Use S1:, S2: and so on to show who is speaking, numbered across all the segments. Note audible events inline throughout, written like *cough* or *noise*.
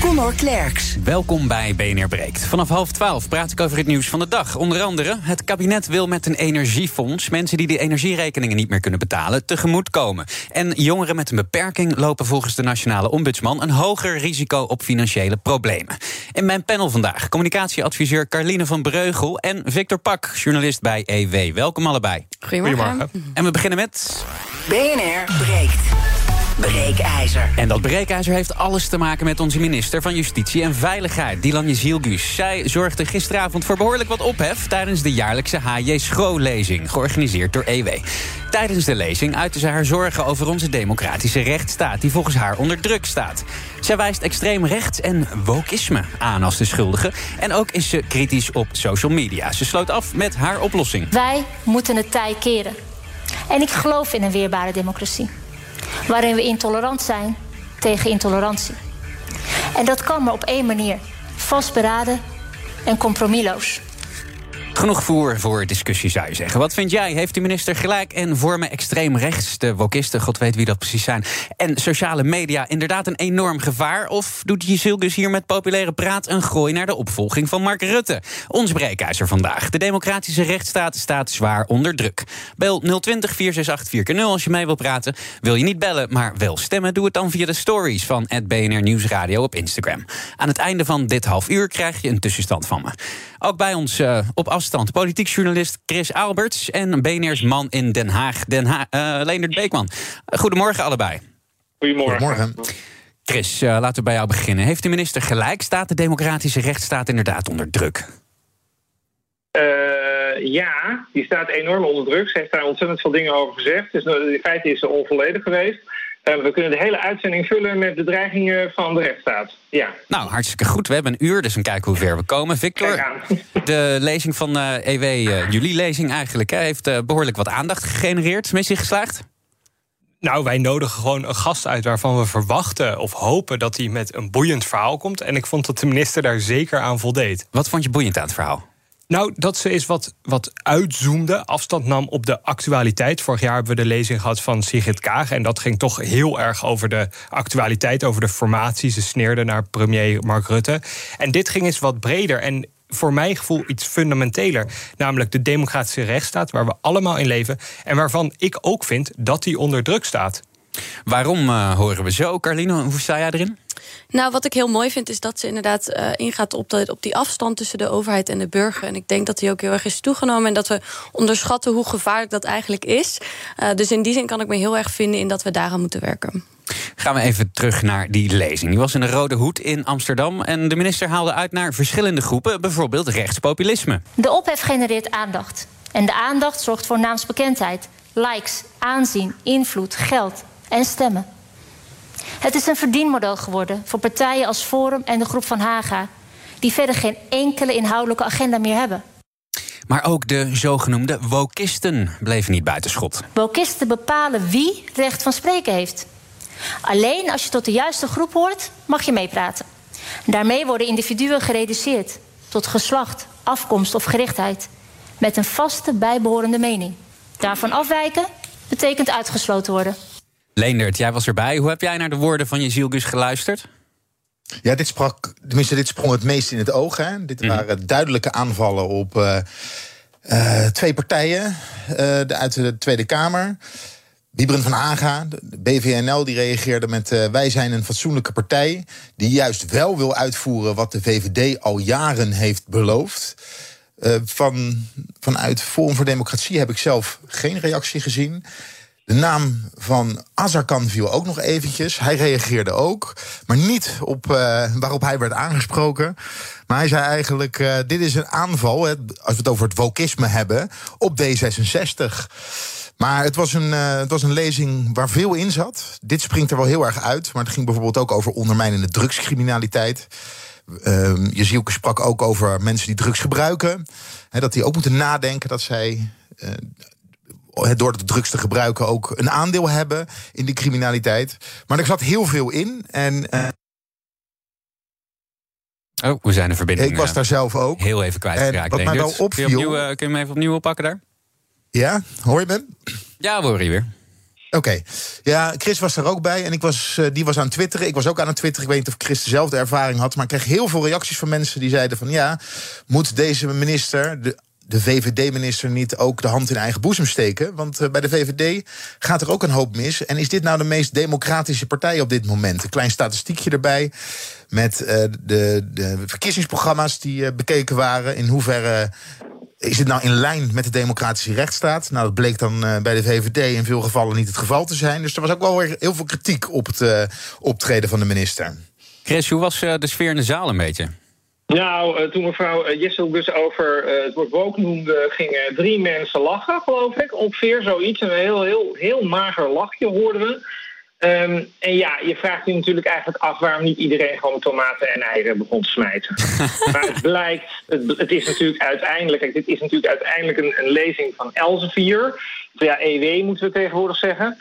S1: Conor Klerks.
S2: Welkom bij BNR Breekt. Vanaf half twaalf praat ik over het nieuws van de dag. Onder andere, het kabinet wil met een energiefonds... mensen die de energierekeningen niet meer kunnen betalen, tegemoetkomen. En jongeren met een beperking lopen volgens de nationale ombudsman... een hoger risico op financiële problemen. In mijn panel vandaag communicatieadviseur Carline van Breugel... en Victor Pak, journalist bij EW. Welkom allebei.
S3: Goedemorgen.
S2: En we beginnen met...
S1: BNR breekt. Breekijzer.
S2: En dat breekijzer heeft alles te maken met onze minister van Justitie en Veiligheid, Dilan Jezielgus. Zij zorgde gisteravond voor behoorlijk wat ophef tijdens de jaarlijkse HJ Schro-lezing, georganiseerd door EW. Tijdens de lezing uitte ze haar zorgen over onze democratische rechtsstaat, die volgens haar onder druk staat. Zij wijst extreem rechts en wokisme aan als de schuldige. En ook is ze kritisch op social media. Ze sloot af met haar oplossing.
S4: Wij moeten het tij keren. En ik geloof in een weerbare democratie waarin we intolerant zijn tegen intolerantie. En dat kan maar op één manier: vastberaden en compromisloos.
S2: Genoeg voer voor discussie, zou je zeggen. Wat vind jij? Heeft de minister gelijk en vormen extreem rechts, de wokisten, god weet wie dat precies zijn, en sociale media inderdaad een enorm gevaar? Of doet Jezilgus hier met populaire praat een gooi naar de opvolging van Mark Rutte? Ons breekijzer vandaag. De democratische rechtsstaat staat zwaar onder druk. Bel 020 468 4x0 als je mee wil praten. Wil je niet bellen, maar wel stemmen? Doe het dan via de stories van BNR Nieuwsradio op Instagram. Aan het einde van dit half uur krijg je een tussenstand van me. Ook bij ons uh, op afstand politiek journalist Chris Alberts en BNR's man in Den Haag, Den Haag uh, Leendert Beekman. Goedemorgen allebei.
S3: Goedemorgen.
S5: Goedemorgen.
S2: Chris, uh, laten we bij jou beginnen. Heeft de minister gelijk? Staat de democratische rechtsstaat inderdaad onder druk?
S3: ja, die staat enorm onder druk. Ze heeft daar ontzettend veel dingen over gezegd. Dus in feite is ze onvolledig geweest. Uh, we kunnen de hele uitzending vullen met bedreigingen van de rechtsstaat. Ja.
S2: Nou, hartstikke goed. We hebben een uur, dus dan kijken hoe ver we komen. Victor, *laughs* de lezing van uh, EW, uh, jullie lezing eigenlijk, hè, heeft uh, behoorlijk wat aandacht gegenereerd. Missie geslaagd?
S5: Nou, wij nodigen gewoon een gast uit waarvan we verwachten of hopen dat hij met een boeiend verhaal komt. En ik vond dat de minister daar zeker aan voldeed.
S2: Wat vond je boeiend aan het verhaal?
S5: Nou, dat ze eens wat, wat uitzoomde, afstand nam op de actualiteit. Vorig jaar hebben we de lezing gehad van Sigrid Kaag. En dat ging toch heel erg over de actualiteit, over de formatie. Ze sneerde naar premier Mark Rutte. En dit ging eens wat breder. En voor mijn gevoel iets fundamenteler. Namelijk de democratische rechtsstaat, waar we allemaal in leven. En waarvan ik ook vind dat die onder druk staat.
S2: Waarom uh, horen we zo, Carline? Hoe sta jij erin?
S6: Nou, wat ik heel mooi vind, is dat ze inderdaad uh, ingaat op, de, op die afstand tussen de overheid en de burger. En ik denk dat die ook heel erg is toegenomen. En dat we onderschatten hoe gevaarlijk dat eigenlijk is. Uh, dus in die zin kan ik me heel erg vinden in dat we daaraan moeten werken.
S2: Gaan we even terug naar die lezing. Die was in de Rode Hoed in Amsterdam. En de minister haalde uit naar verschillende groepen, bijvoorbeeld rechtspopulisme.
S4: De ophef genereert aandacht. En de aandacht zorgt voor naamsbekendheid, likes, aanzien, invloed, geld en stemmen. Het is een verdienmodel geworden voor partijen als Forum en de Groep van Haga, die verder geen enkele inhoudelijke agenda meer hebben.
S2: Maar ook de zogenoemde wokisten bleven niet buitenschot.
S4: Wokisten bepalen wie recht van spreken heeft. Alleen als je tot de juiste groep hoort, mag je meepraten. Daarmee worden individuen gereduceerd tot geslacht, afkomst of gerichtheid, met een vaste bijbehorende mening. Daarvan afwijken betekent uitgesloten worden.
S2: Leendert, jij was erbij. Hoe heb jij naar de woorden van Jezielgus geluisterd?
S7: Ja, dit sprak, tenminste, dit sprong het meest in het oog. Hè. Dit mm. waren duidelijke aanvallen op uh, uh, twee partijen uh, de, uit de Tweede Kamer. Wiebren van Haga, de BVNL, die reageerde met... wij zijn een fatsoenlijke partij die juist wel wil uitvoeren... wat de VVD al jaren heeft beloofd. van, vanuit Forum voor Democratie heb ik zelf geen reactie gezien... De naam van Azarkan viel ook nog eventjes. Hij reageerde ook, maar niet op uh, waarop hij werd aangesproken. Maar hij zei eigenlijk: uh, dit is een aanval, hè, als we het over het wokisme hebben, op D66. Maar het was, een, uh, het was een lezing waar veel in zat. Dit springt er wel heel erg uit. Maar het ging bijvoorbeeld ook over ondermijnende drugscriminaliteit. Uh, Jezielke sprak ook over mensen die drugs gebruiken. Hè, dat die ook moeten nadenken dat zij door de drugs te gebruiken ook een aandeel hebben in die criminaliteit. Maar er zat heel veel in. En. Uh,
S2: Oh, we zijn de verbinding.
S7: Ik was daar zelf ook.
S2: Heel even kwijtgeraakt.
S7: Wat mij wel opviel.
S2: Kun je, opnieuw, uh, kun je hem even opnieuw oppakken daar?
S7: Ja, hoor je me?
S2: Ja, we horen je weer.
S7: Oké. Okay. Ja, Chris was er ook bij en ik was, uh, die was aan het twitteren. Ik was ook aan het twitteren. Ik weet niet of Chris dezelfde ervaring had. Maar ik kreeg heel veel reacties van mensen die zeiden van... ja, moet deze minister, de, de VVD-minister, niet ook de hand in eigen boezem steken? Want uh, bij de VVD gaat er ook een hoop mis. En is dit nou de meest democratische partij op dit moment? Een klein statistiekje erbij met uh, de, de verkiezingsprogramma's die bekeken waren. In hoeverre is het nou in lijn met de democratische rechtsstaat? Nou, dat bleek dan bij de VVD in veel gevallen niet het geval te zijn. Dus er was ook wel weer heel veel kritiek op het optreden van de minister.
S2: Chris, hoe was de sfeer in de zaal een beetje?
S3: Nou, toen mevrouw Jessel dus over het woord woke noemde... gingen drie mensen lachen, geloof ik. Ongeveer zoiets. Een heel, heel, heel mager lachje hoorden we. Um, en ja, je vraagt je natuurlijk eigenlijk af waarom niet iedereen gewoon tomaten en eieren begon te smijten. *laughs* maar het blijkt, het, het, is natuurlijk uiteindelijk, kijk, dit is natuurlijk uiteindelijk een, een lezing van Elsevier. Ja, EW moeten we tegenwoordig zeggen.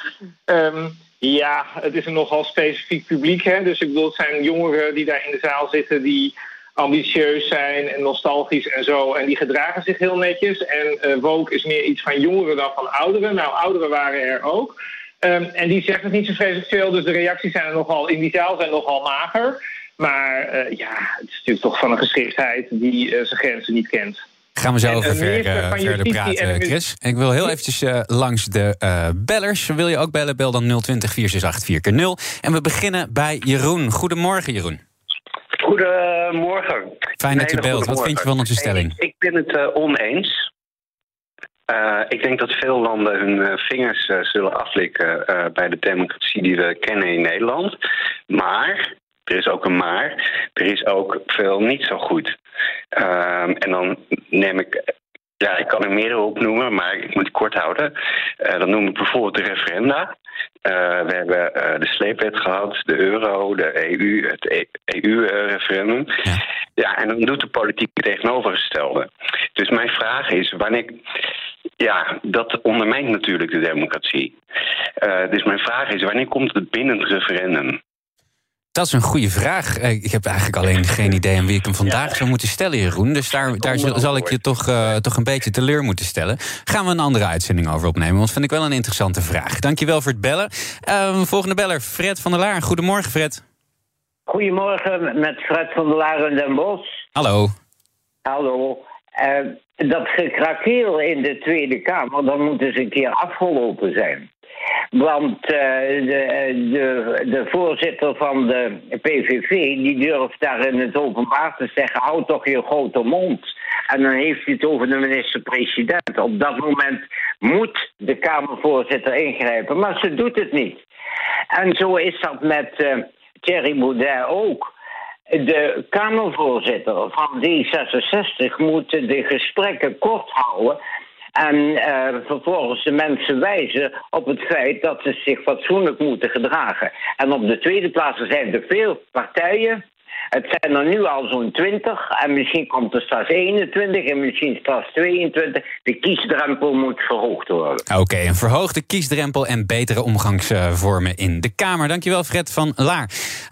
S3: Um, ja, het is een nogal specifiek publiek. Hè? Dus ik bedoel, het zijn jongeren die daar in de zaal zitten die ambitieus zijn en nostalgisch en zo. En die gedragen zich heel netjes. En uh, woke is meer iets van jongeren dan van ouderen. Nou, ouderen waren er ook. Um, en die zegt het niet zo vreselijk veel, dus de reacties zijn er nogal in die zaal zijn nogal mager. Maar uh, ja, het is natuurlijk toch van een geschiktheid die uh, zijn grenzen niet kent.
S2: Gaan we zo over ver, uh, verder praten, Chris. En ik wil heel eventjes uh, langs de uh, bellers. Wil je ook bellen? Bel dan 020 468 4 0 En we beginnen bij Jeroen. Goedemorgen, Jeroen.
S8: Goedemorgen.
S2: Fijn dat je belt. Wat vind je van onze stelling?
S8: Ik, ik ben het oneens. Uh, ik denk dat veel landen hun uh, vingers uh, zullen aflikken bij de democratie die we kennen in Nederland. Maar, er is ook een maar, er is ook veel niet zo goed. Ehm, en dan neem ik ja, ik kan er meerdere opnoemen, maar ik moet het kort houden. Uh, dan noem ik bijvoorbeeld de referenda. Uh, we hebben uh, de sleepwet gehad, de euro, de EU, het EU-referendum. Ja. ja, en dan doet de politiek het tegenovergestelde. Dus mijn vraag is, wanneer... Ja, dat ondermijnt natuurlijk de democratie. dus mijn vraag is, wanneer komt het binnen het referendum?
S2: Dat is een goede vraag. Ik heb eigenlijk alleen geen idee aan wie ik hem vandaag zou moeten stellen, Jeroen. Dus daar, daar zal ik je toch, uh, toch een beetje teleur moeten stellen. Gaan we een andere uitzending over opnemen, want dat vind ik wel een interessante vraag. Dankjewel voor het bellen. Uh, volgende beller, Fred van der Laar. Goedemorgen, Fred.
S9: Goedemorgen, met Fred van der Laar in Den Bosch.
S2: Hallo.
S9: Hallo. Uh, dat gekrakeel in de Tweede Kamer, dat moet eens een keer afgelopen zijn. Want uh, de, de, de, voorzitter van de PVV die durft daar in het openbaar te zeggen: houd toch je grote mond. En dan heeft hij het over de minister-president. Op dat moment moet de Kamervoorzitter ingrijpen, maar ze doet het niet. En zo is dat met uh, Thierry Baudet ook. De Kamervoorzitter van D66 moet de gesprekken kort houden. En uh, vervolgens de mensen wijzen op het feit dat ze zich fatsoenlijk moeten gedragen. En op de tweede plaats zijn er veel partijen. Het zijn er nu al zo'n 20 en misschien komt er straks 21 en misschien straks 22. De kiesdrempel moet verhoogd worden.
S2: Oké, okay, een verhoogde kiesdrempel en betere omgangsvormen in de Kamer. Dankjewel Fred van Laar.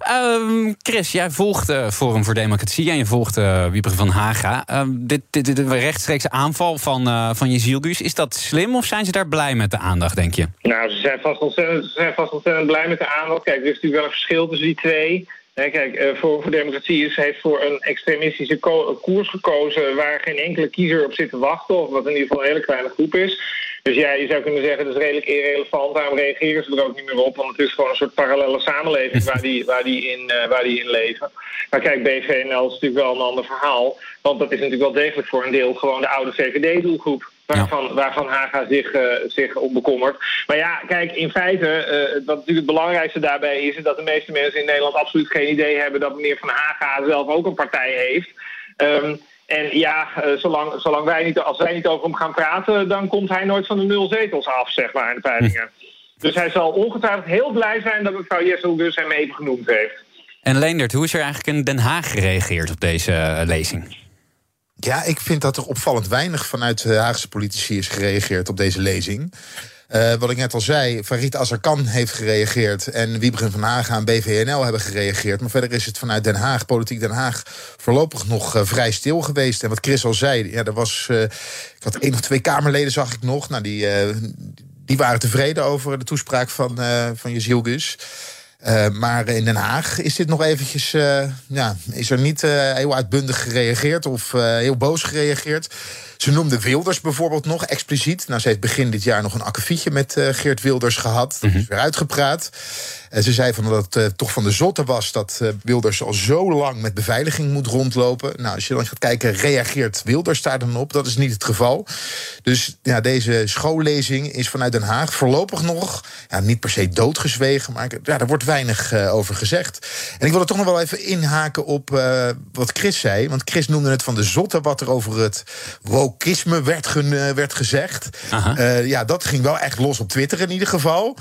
S2: Uh, Chris, jij volgt uh, Forum voor Democratie en je volgt uh, Wieper van Haga. Uh, dit, dit, dit, rechtstreekse aanval van, uh, van Jezielgus, is dat slim of zijn ze daar blij met de aandacht, denk je?
S3: Nou, ze zijn vast ontzettend, ze zijn vast ontzettend blij met de aandacht. Kijk, er is natuurlijk wel een verschil tussen die twee... Nee, kijk, uh, voor, voor Democratie is, heeft voor een extremistische koers gekozen... waar geen enkele kiezer op zit te wachten... of wat in ieder geval een hele kleine groep is. Dus ja, je zou kunnen zeggen, dat is redelijk irrelevant. Daarom reageren ze er ook niet meer op. Want het is gewoon een soort parallele samenleving waar die, waar die, in, uh, waar die in leven. Maar kijk, BVNL is natuurlijk wel een ander verhaal. Want dat is natuurlijk wel degelijk voor een deel gewoon de oude VVD-doelgroep. Waarvan, waarvan Haga zich, uh, zich om bekommert. Maar ja, kijk, in feite, uh, wat natuurlijk het belangrijkste daarbij is... is dat de meeste mensen in Nederland absoluut geen idee hebben... dat meneer Van Haga zelf ook een partij heeft... Um, en ja, uh, zolang, zolang wij niet, als wij niet over hem gaan praten... dan komt hij nooit van de nul zetels af, zeg maar, in de peilingen. Dus hij zal ongetwijfeld heel blij zijn dat mevrouw Jessel dus hem even genoemd heeft.
S2: En Leendert, hoe is er eigenlijk in Den Haag gereageerd op deze eh, lezing?
S7: Ja, ik vind dat er opvallend weinig vanuit de Haagse politici is gereageerd op deze lezing. Uh, wat ik net al zei, Farid Azarkan heeft gereageerd... en Wiebren van Haga en BVNL hebben gereageerd. Maar verder is het vanuit Den Haag, politiek Den Haag... voorlopig nog uh, vrij stil geweest. En wat Chris al zei, ja, er was... Uh, ik had één of twee Kamerleden, zag ik nog. Nou, die, die waren tevreden over de toespraak van, van Jezilgus. Uh, maar in Den Haag is dit nog eventjes, uh, ja, is er niet uh, heel uitbundig gereageerd of heel boos gereageerd. Ze noemde Wilders bijvoorbeeld nog expliciet. Nou, ze heeft begin dit jaar nog een akkefietje met Geert Wilders gehad. Dat is weer uitgepraat. En ze zei van dat het toch van de zotte was dat Wilders al zo lang met beveiliging moet rondlopen. Nou, als je dan gaat kijken, reageert Wilders daar dan op? Dat is niet het geval. Dus ja, deze schoollezing is vanuit Den Haag voorlopig nog ja, niet per se doodgezwegen, maar ja, er wordt weinig uh, over gezegd. En ik wil er toch nog wel even inhaken op wat Chris zei. Want Chris noemde het van de zotte wat er over het wokisme werd, werd gezegd. ja, dat ging wel echt los op Twitter in ieder geval.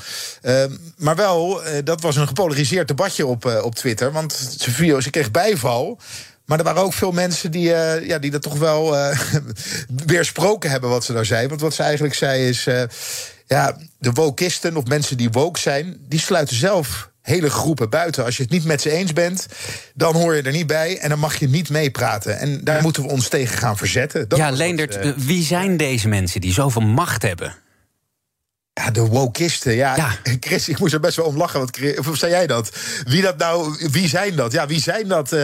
S7: maar wel dat was een gepolariseerd debatje op, op Twitter. Want ze, ze kreeg bijval. Maar er waren ook veel mensen die, uh, ja, die dat toch wel uh, *laughs* weersproken hebben wat ze daar zei. Want wat ze eigenlijk zei is... Uh, ja, de wokisten of mensen die woke zijn... die sluiten zelf hele groepen buiten. Als je het niet met ze eens bent, dan hoor je er niet bij... en dan mag je niet meepraten. En daar moeten we ons tegen gaan verzetten.
S2: Dat ja, Leendert, wie zijn deze mensen die zoveel macht hebben?
S7: Ja, de wokisten. Ja. ja. Chris, ik moest er best wel om lachen. Want, of zei jij dat? Wie dat nou, wie zijn dat? Ja, wie zijn dat? Uh,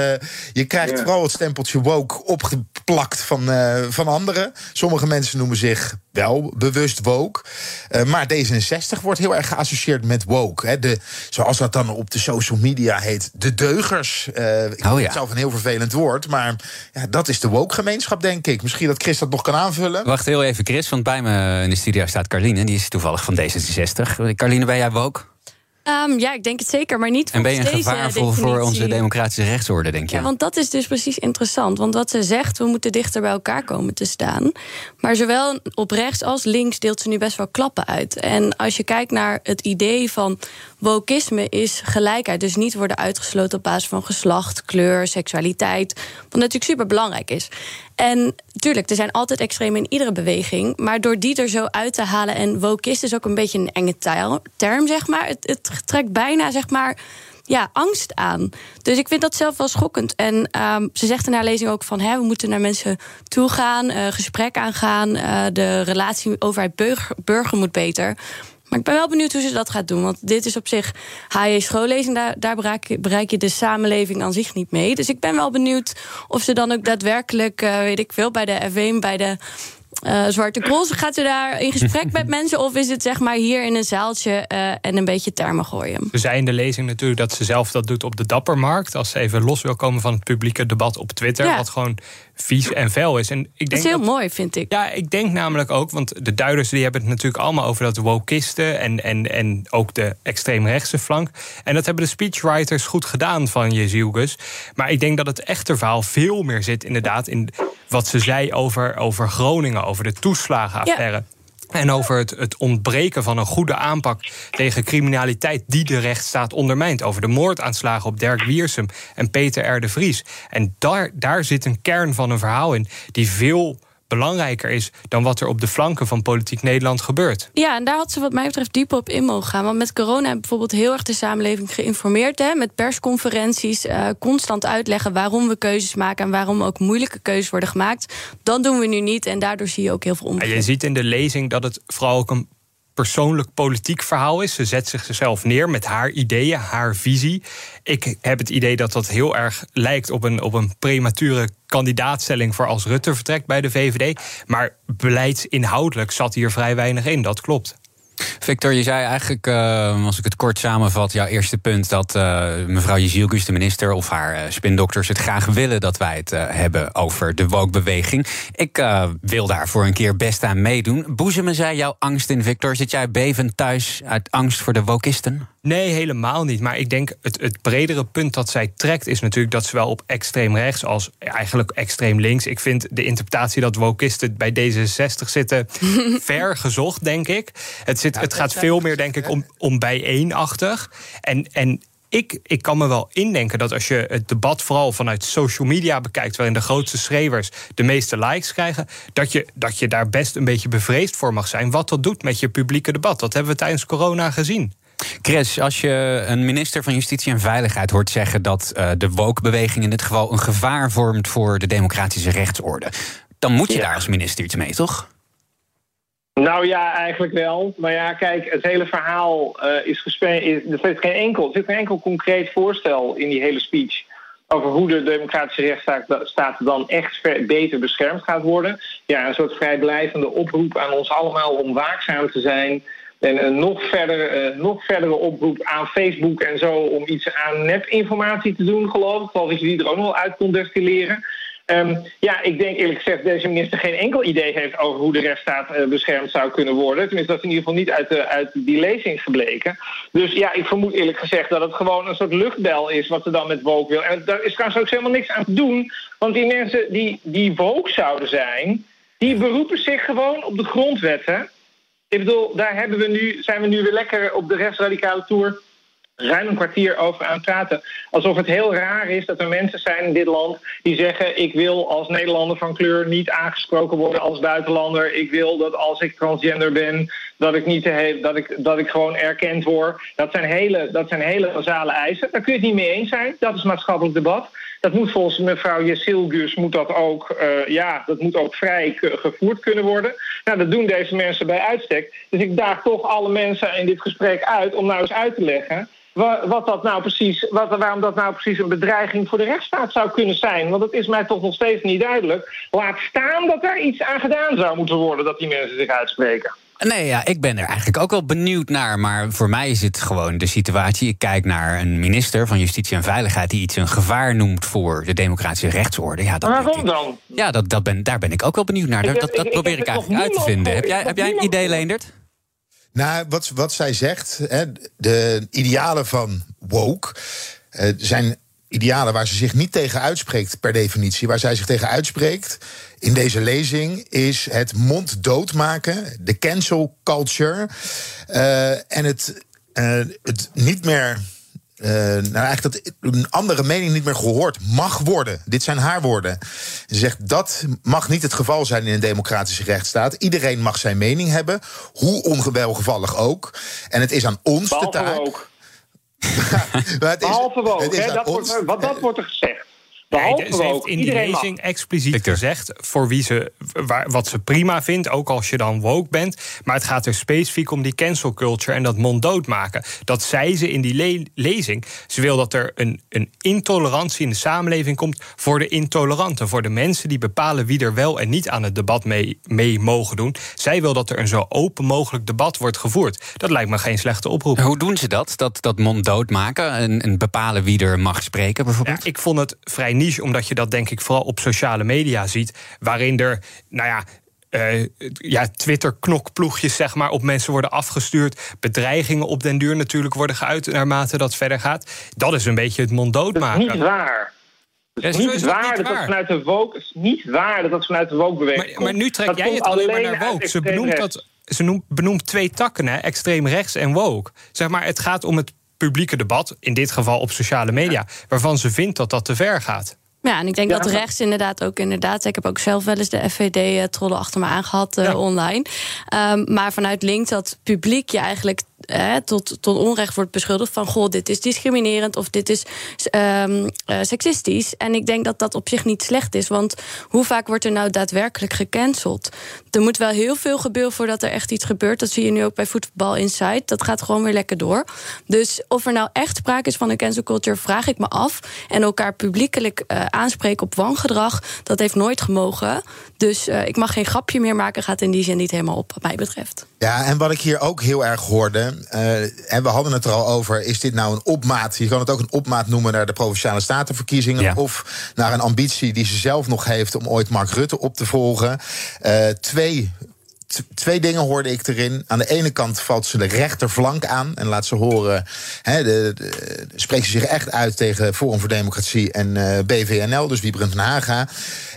S7: je krijgt ja. vooral het stempeltje woke opgeplakt van, uh, van anderen. Sommige mensen noemen zich wel bewust woke. Uh, maar D66 wordt heel erg geassocieerd met woke. Hè. De, zoals dat dan op de social media heet, de deugers. Uh, ik oh, ja. het zelf een heel vervelend woord, maar ja, dat is de woke-gemeenschap, denk ik. Misschien dat Chris dat nog kan aanvullen.
S2: Wacht heel even, Chris, want bij me in de studio staat Carline. Die is toevallig van D66. Carline, ben jij woke?
S6: Um, ja, ik denk het zeker, maar niet
S2: En ben je een gevaar voor, voor, onze democratische rechtsorde, denk je?
S6: Ja, want dat is dus precies interessant. Want wat ze zegt, we moeten dichter bij elkaar komen te staan. Maar zowel op rechts als links deelt ze nu best wel klappen uit. En als je kijkt naar het idee van wokisme is gelijkheid. Dus niet worden uitgesloten op basis van geslacht, kleur, seksualiteit. Wat natuurlijk super belangrijk is. En tuurlijk, er zijn altijd extremen in iedere beweging. Maar door die er zo uit te halen. En wokist is ook een beetje een enge term, zeg maar. Het, het trekt bijna, zeg maar ja, angst aan. Dus ik vind dat zelf wel schokkend. En um, ze zegt in haar lezing ook van... Hè, we moeten naar mensen toe gaan, uh, gesprek aangaan... Uh, de relatie overheid-burger burger moet beter. Maar ik ben wel benieuwd hoe ze dat gaat doen. Want dit is op zich HJ schoollezing. Daar, daar bereik, je, bereik, je de samenleving aan zich niet mee. Dus ik ben wel benieuwd of ze dan ook daadwerkelijk, uh, weet ik veel, bij de f bij de uh, Zwarte Cross. Gaat u daar in gesprek *laughs* met mensen? Of is het zeg maar hier in een zaaltje uh, en een beetje termen gooien?
S5: Ze zei in de lezing natuurlijk dat ze zelf dat doet op de Dappermarkt. Als ze even los wil komen van het publieke debat op Twitter. Ja. Wat gewoon vies en vuil is. En ik denk
S6: dat is heel mooi, vind ik.
S5: Ja, ik denk namelijk ook, want de duiders die hebben het natuurlijk allemaal over dat wokisten en, en, en ook de extreemrechtse flank. En dat hebben de speechwriters goed gedaan van Jezielgus. Maar ik denk dat het echte verhaal veel meer zit inderdaad in wat ze zei over, over Groningen, over de toeslagenaffaire. Ja. En over het, het, ontbreken van een goede aanpak tegen criminaliteit die de rechtsstaat ondermijnt. Over de moordaanslagen op Dirk Wiersum en Peter R. de Vries. En daar, daar zit een kern van een verhaal in die veel belangrijker is dan wat er op de flanken van politiek Nederland gebeurt.
S6: Ja, en daar had ze wat mij betreft dieper op in mogen gaan. Want met corona hebben bijvoorbeeld heel erg de samenleving geïnformeerd. Hè, met persconferenties, uh, constant uitleggen waarom we keuzes maken... en waarom ook moeilijke keuzes worden gemaakt. Dat doen we nu niet en daardoor zie je ook heel veel onbegrip.
S5: je ziet in de lezing dat het vooral ook een persoonlijk politiek verhaal is. Ze zet zichzelf neer met haar ideeën, haar visie. Ik heb het idee dat dat heel erg lijkt op een, op een premature kandidaatstelling voor als Rutte vertrekt bij de VVD. Maar beleidsinhoudelijk zat hier vrij weinig in, dat klopt.
S2: Victor, je zei eigenlijk, uh, als ik het kort samenvat, jouw eerste punt dat uh, mevrouw Jezielgus, de minister, of haar uh, spindokters het graag willen dat wij het hebben over de woke-beweging. Ik wil daar voor een keer best aan meedoen. Boezemen zij jouw angst in, Victor? Zit jij bevend thuis uit angst voor de wokisten?
S5: Nee, helemaal niet. Maar ik denk het, het bredere punt dat zij trekt is natuurlijk dat zowel op extreem rechts als eigenlijk extreem links. Ik vind de interpretatie dat wokisten bij D66 zitten *laughs* ver gezocht, denk ik. Het, zit, het gaat veel meer, denk ik, om, om bijeenachtig. En, en ik, ik kan me wel indenken dat als je het debat vooral vanuit social media bekijkt, waarin de grootste schreeuwers de meeste likes krijgen, dat je, dat je daar best een beetje bevreesd voor mag zijn. Wat dat doet met je publieke debat. Dat hebben we tijdens corona gezien.
S2: Chris, als je een minister van Justitie en Veiligheid hoort zeggen dat uh, de woke-beweging in dit geval een gevaar vormt voor de democratische rechtsorde, dan moet je daar als minister iets mee, toch?
S3: Nou ja, eigenlijk wel. Maar ja, kijk, het hele verhaal uh, is gespeeld. Er zit geen enkel, er zit geen enkel concreet voorstel in die hele speech over hoe de democratische rechtsstaat dan echt beter beschermd gaat worden. Ja, een soort vrijblijvende oproep aan ons allemaal om waakzaam te zijn. En een nog, verder, uh, nog verdere oproep aan Facebook en zo om iets aan nepinformatie te doen, geloof ik. Zoals je die er ook nog wel uit kon destilleren. Um, ja, ik denk eerlijk gezegd dat deze minister geen enkel idee heeft over hoe de rechtsstaat uh, beschermd zou kunnen worden. Tenminste, dat is in ieder geval niet uit, de, uit die lezing gebleken. Dus ja, ik vermoed eerlijk gezegd dat het gewoon een soort luchtbel is wat ze dan met woke wil. En daar is trouwens ook helemaal niks aan te doen. Want die mensen die, die woke zouden zijn, die beroepen zich gewoon op de grondwetten. Ik bedoel, daar hebben we nu, zijn we nu weer lekker op de rechtsradicale tour ruim een kwartier over aan het praten. Alsof het heel raar is dat er mensen zijn in dit land die zeggen: Ik wil als Nederlander van kleur niet aangesproken worden als buitenlander. Ik wil dat als ik transgender ben, dat ik, niet dat ik, dat ik gewoon erkend word. Dat zijn, hele, dat zijn hele basale eisen. Daar kun je het niet mee eens zijn. Dat is maatschappelijk debat. Dat moet volgens mevrouw Jessilgus moet dat ook, uh, ja, dat moet ook vrij gevoerd kunnen worden. Nou, dat doen deze mensen bij uitstek. Dus ik daag toch alle mensen in dit gesprek uit om nou eens uit te leggen wat dat nou precies, wat, waarom dat nou precies een bedreiging voor de rechtsstaat zou kunnen zijn. Want het is mij toch nog steeds niet duidelijk. Laat staan dat daar iets aan gedaan zou moeten worden dat die mensen zich uitspreken.
S2: Nee, ja, ik ben er eigenlijk ook wel benieuwd naar. Maar voor mij is het gewoon de situatie. Ik kijk naar een minister van Justitie en Veiligheid die iets een gevaar noemt voor de democratische rechtsorde. Ja, dat
S3: waarom dan?
S2: Ja, dat, dat ben, daar ben ik ook wel benieuwd naar. dat, dat probeer ik, eigenlijk uit te vinden. Heb jij, heb jij een idee, Leendert?
S7: Nou, wat, wat zij zegt, hè, de idealen van woke uh, zijn idealen waar ze zich niet tegen uitspreekt per definitie. Waar zij zich tegen uitspreekt in deze lezing is het monddood maken, de cancel culture uh, en het, uh, het niet meer uh, nou eigenlijk dat een andere mening niet meer gehoord mag worden. Dit zijn haar woorden. Ze zegt dat mag niet het geval zijn in een democratische rechtsstaat. Iedereen mag zijn mening hebben, hoe ongewelgevallig ook. En het is aan ons
S3: Behalve
S7: de taak.
S3: Ook. *laughs* het is, Behalve hè, dat wordt, dat wordt er gezegd.
S5: Nee, ze heeft in die lezing mag. expliciet Victor. gezegd voor wie ze, waar, wat ze prima vindt, ook als je dan woke bent. Maar het gaat er specifiek om die cancel culture en dat monddood maken. Dat zei ze in die le lezing. Ze wil dat er een, een intolerantie in de samenleving komt voor de intoleranten. Voor de mensen die bepalen wie er wel en niet aan het debat mee, mee mogen doen. Zij wil dat er een zo open mogelijk debat wordt gevoerd. Dat lijkt me geen slechte oproep.
S2: Hoe doen ze dat? Dat, dat monddood maken en, en bepalen wie er mag spreken bijvoorbeeld?
S5: Ja, ik vond het vrij niche, omdat je dat denk ik vooral op sociale media ziet. Waarin er, nou ja, uh, ja, Twitter-knokploegjes zeg maar, op mensen worden afgestuurd. Bedreigingen op den duur natuurlijk worden geuit naarmate dat verder gaat. Dat is een beetje het monddood maken.
S3: Dat is niet waar. Het is, niet, waar dat dat vanuit de woke, is niet waar dat dat vanuit de woke-beweging
S5: maar, maar, nu trek jij het alleen maar naar woke. Ze benoemt, dat, ze noemt, benoemt twee takken, hè, extreem rechts en woke. Zeg maar, het gaat om het publieke debat, in dit geval op sociale media, waarvan ze vindt dat dat te ver gaat.
S6: Ja, en ik denk dat rechts inderdaad ook inderdaad. Ik heb ook zelf wel eens de FVD-trollen achter me aangehad uh, online. Um, maar vanuit links dat publiek je eigenlijk eh, tot, tot onrecht wordt beschuldigd van goh, dit is discriminerend of dit is um, seksistisch. En ik denk dat dat op zich niet slecht is, want hoe vaak wordt er nou daadwerkelijk gecanceld? Er moet wel heel veel gebeuren voordat er echt iets gebeurt. Dat zie je nu ook bij Voetbal Insight. Dat gaat gewoon weer lekker door. Dus of er nou echt sprake is van een cancel culture, vraag ik me af. En elkaar publiekelijk uh, aanspreken op wangedrag, dat heeft nooit gemogen. Dus uh, ik mag geen grapje meer maken, gaat in die zin niet helemaal op, wat mij betreft.
S7: Ja, en wat ik hier ook heel erg hoorde, uh, en we hadden het er al over, is dit nou een opmaat? Je kan het ook een opmaat noemen naar de provinciale statenverkiezingen, ja. of naar een ambitie die ze zelf nog heeft om ooit Mark Rutte op te volgen. Uh, twee twee dingen hoorde ik erin. Aan de ene kant valt ze de rechterflank aan en laat ze horen. Hè, de, spreekt ze zich echt uit tegen Forum voor Democratie en eh, BVNL, dus Wiebren van Haga.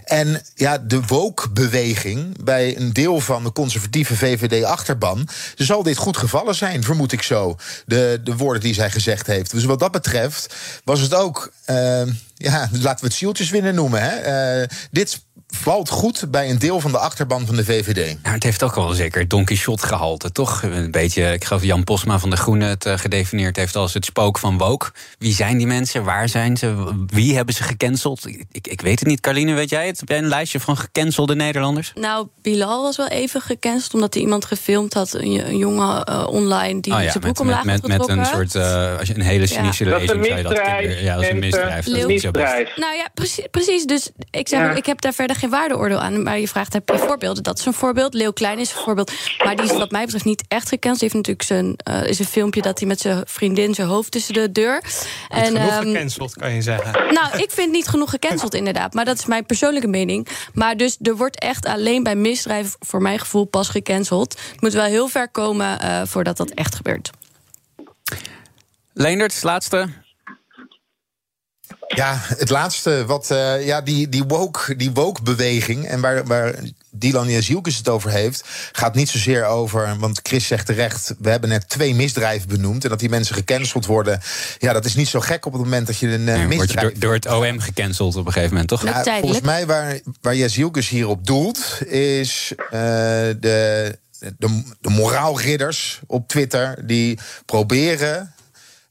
S7: En ja, de woke-beweging bij een deel van de conservatieve VVD-achterban. zal dit goed gevallen zijn, vermoed ik zo. De, de woorden die zij gezegd heeft. Dus wat dat betreft was het ook. eh, ja, laten we het zieltjeswinnen noemen. Hè? Eh, dit valt goed bij een deel van de achterban van de VVD.
S2: Ja, het heeft ook wel zeker Don Quixote gehalte, toch? Een beetje, ik geloof Jan Posma van de Groenen het eh, gedefinieerd heeft als het spook van woke. Wie zijn die mensen? Waar zijn ze? Wie hebben ze gecanceld? Ik, ik, ik weet het niet. Carline, weet jij het? Heb jij een lijstje van gecancelde Nederlanders?
S6: Nou, Bilal was wel even gecanceld omdat hij iemand gefilmd had, een, een jongen eh, online die
S2: Oh ja,
S6: zijn broek
S2: met,
S6: omlaag
S2: met,
S6: had
S2: met, met een soort, eh, als je een hele cynische
S6: Ja.
S2: lezing
S3: Dat is een
S2: dat
S3: misdrijf,
S2: Ja, dat is een misdrijf. Dat is
S6: Leeuw-
S2: niet zo best.
S3: Misdrijf.
S6: Nou ja, precies. precies. Dus ik zeg,
S3: Ja.
S6: ik heb daar verder geen waardeoordeel aan. Maar je vraagt, heb je voorbeelden? Dat is een voorbeeld. Leeuw Klein is een voorbeeld. Maar die is wat mij betreft niet echt gekend. Hij heeft natuurlijk zijn, eh, is een filmpje dat hij met zijn vriendin zijn hoofd tussen de deur.
S5: En, genoeg
S6: ehm,
S5: gecanceld, kan je zeggen.
S6: nou, ik vind niet genoeg gecanceld inderdaad. Maar dat is mijn persoonlijke mening. Maar dus er wordt echt alleen bij misdrijven... voor mijn gevoel pas gecanceld. Het moet wel heel ver komen eh, voordat dat echt gebeurt.
S2: Leendert, laatste.
S7: Ja, het laatste, wat, eh, ja, die, die woke, die woke-beweging... en waar, waar Dylan Jezielkes het over heeft... gaat niet zozeer over, want Chris zegt terecht... we hebben net twee misdrijven benoemd... en dat die mensen gecanceld worden... ja, dat is niet zo gek op het moment dat je een eh,
S2: Ja, word je
S7: misdrijf...
S2: door, door het OM gecanceld op een gegeven moment, toch?
S7: Ja, volgens mij waar, waar Jezielkes hierop doelt... is eh, de, de, de moraalridders op Twitter... die proberen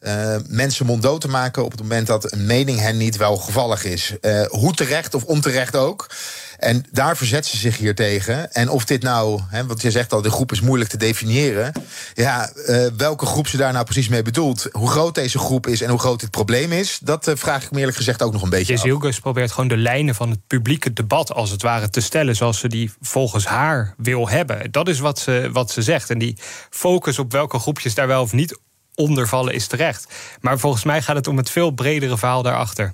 S7: eh, mensen monddood te maken op het moment dat een mening hen niet welgevallig is. Eh, hoe terecht of onterecht ook. En daar verzet ze zich hier tegen. En of dit nou, hè, want je zegt al, de groep is moeilijk te definiëren. Ja, eh, welke groep ze daar nou precies mee bedoelt, hoe groot deze groep is en hoe groot dit probleem is, dat vraag ik me eerlijk gezegd ook nog een beetje af.
S5: Jezielgus probeert gewoon de lijnen van het publieke debat, als het ware, te stellen zoals ze die volgens haar wil hebben. Dat is wat ze, wat ze zegt. En die focus op welke groepjes daar wel of niet onder vallen is terecht. Maar volgens mij gaat het om het veel bredere verhaal daarachter.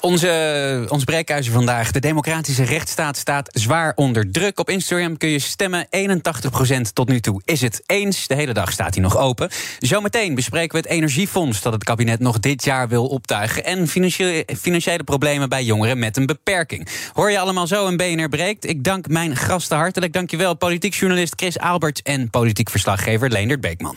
S2: Onze, ons breekhuizen vandaag. De democratische rechtsstaat staat zwaar onder druk. Op Instagram kun je stemmen. 81% tot nu toe is het eens. De hele dag staat hij nog open. Zometeen bespreken we het energiefonds dat het kabinet nog dit jaar wil optuigen. En financiële, financiële problemen bij jongeren met een beperking. Hoor je allemaal zo een BNR breekt? Ik dank mijn gasten hartelijk. Dankjewel politiek journalist Chris Albert en politiek verslaggever Leendert Beekman.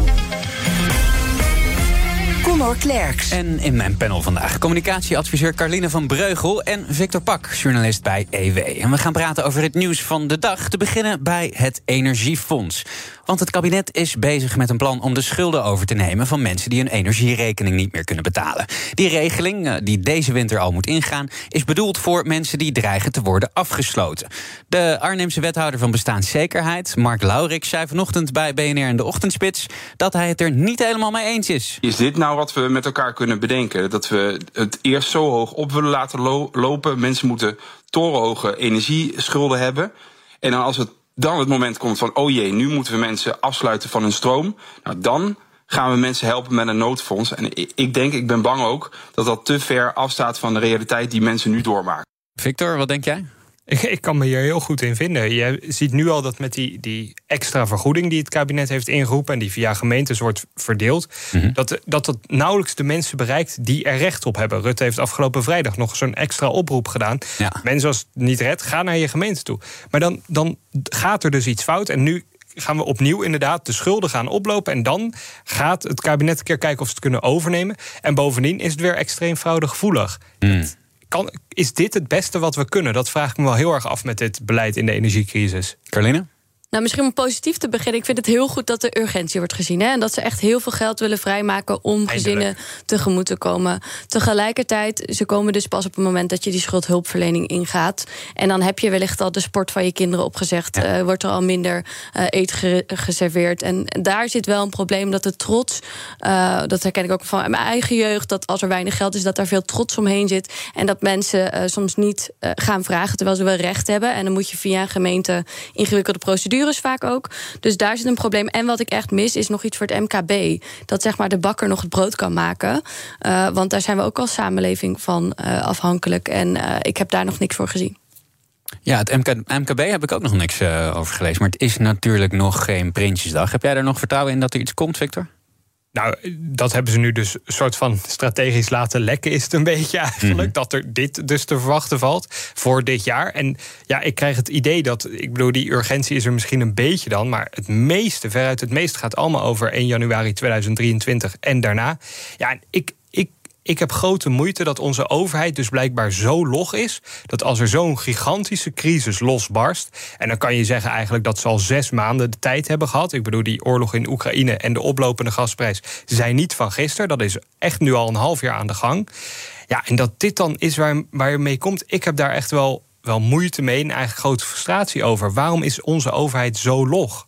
S1: Conor Klerks.
S2: En in mijn panel vandaag communicatieadviseur Carline van Breugel en Victor Pak, journalist bij EW. En we gaan praten over het nieuws van de dag. Te beginnen bij het Energiefonds. Want het kabinet is bezig met een plan om de schulden over te nemen van mensen die hun energierekening niet meer kunnen betalen. Die regeling, eh, die deze winter al moet ingaan, is bedoeld voor mensen die dreigen te worden afgesloten. De Arnhemse wethouder van bestaanszekerheid, Mark Laurik, zei vanochtend bij BNR in de Ochtendspits dat hij het er niet helemaal mee eens is.
S10: Is dit nou wat we met elkaar kunnen bedenken? Dat we het eerst zo hoog op willen laten lo- lopen. Mensen moeten torenhoge energieschulden hebben. En dan als het dan het moment komt van, oh jee, nu moeten we mensen afsluiten van hun stroom. Nou, dan gaan we mensen helpen met een noodfonds. En ik denk, ik ben bang ook, dat dat te ver afstaat van de realiteit die mensen nu doormaken.
S2: Victor, wat denk jij?
S5: Ik, ik kan me hier heel goed in vinden. Je ziet nu al dat met die, die extra vergoeding die het kabinet heeft ingeroepen en die via gemeentes wordt verdeeld, dat, dat dat nauwelijks de mensen bereikt die er recht op hebben. Rutte heeft afgelopen vrijdag nog zo'n extra oproep gedaan. Mensen als het niet redt, ga naar je gemeente toe. Maar dan, dan gaat er dus iets fout en nu gaan we opnieuw inderdaad de schulden gaan oplopen. En dan gaat het kabinet een keer kijken of ze het kunnen overnemen. En bovendien is het weer extreem fraudegevoelig. Kan, is dit het beste wat we kunnen? Dat vraag ik me wel heel erg af met dit beleid in de energiecrisis.
S2: Carline?
S6: Nou, misschien om positief te beginnen. Ik vind het heel goed dat de urgentie wordt gezien. Hè? En dat ze echt heel veel geld willen vrijmaken om gezinnen tegemoet te komen. Tegelijkertijd, ze komen dus pas op het moment dat je die schuldhulpverlening ingaat. En dan heb je wellicht al de sport van je kinderen opgezegd. Ja. wordt er al minder uh, eten geserveerd. En daar zit wel een probleem dat de trots, uh, dat herken ik ook van mijn eigen jeugd, dat als er weinig geld is, dat daar veel trots omheen zit. En dat mensen soms niet gaan vragen terwijl ze wel recht hebben. En dan moet je via een gemeente ingewikkelde procedure vaak ook. Dus daar zit een probleem. En wat ik echt mis, is nog iets voor het MKB. Dat zeg maar de bakker nog het brood kan maken. Uh, want daar zijn we ook als samenleving van uh, afhankelijk. En uh, ik heb daar nog niks voor gezien.
S2: Ja, het MK, MKB heb ik ook nog niks over gelezen. Maar het is natuurlijk nog geen Prinsjesdag. Heb jij er nog vertrouwen in dat er iets komt, Victor?
S5: Nou, dat hebben ze nu dus een soort van strategisch laten lekken, is het een beetje eigenlijk. Mm -hmm. Dat er dit dus te verwachten valt voor dit jaar. En ja, ik krijg het idee dat, ik bedoel, die urgentie is er misschien een beetje dan. Maar het meeste, veruit het meeste, gaat allemaal over 1 januari 2023 en daarna. Ja, en ik, ik heb grote moeite dat onze overheid dus blijkbaar zo log is. Dat als er zo'n gigantische crisis losbarst. En dan kan je zeggen eigenlijk dat ze al zes maanden de tijd hebben gehad. Ik bedoel, die oorlog in Oekraïne en de oplopende gasprijs zijn niet van gisteren. Dat is echt nu al een half jaar aan de gang. Ja, en dat dit dan is waar, waar je mee komt. Ik heb daar echt wel, wel moeite mee en eigenlijk grote frustratie over. Waarom is onze overheid zo log?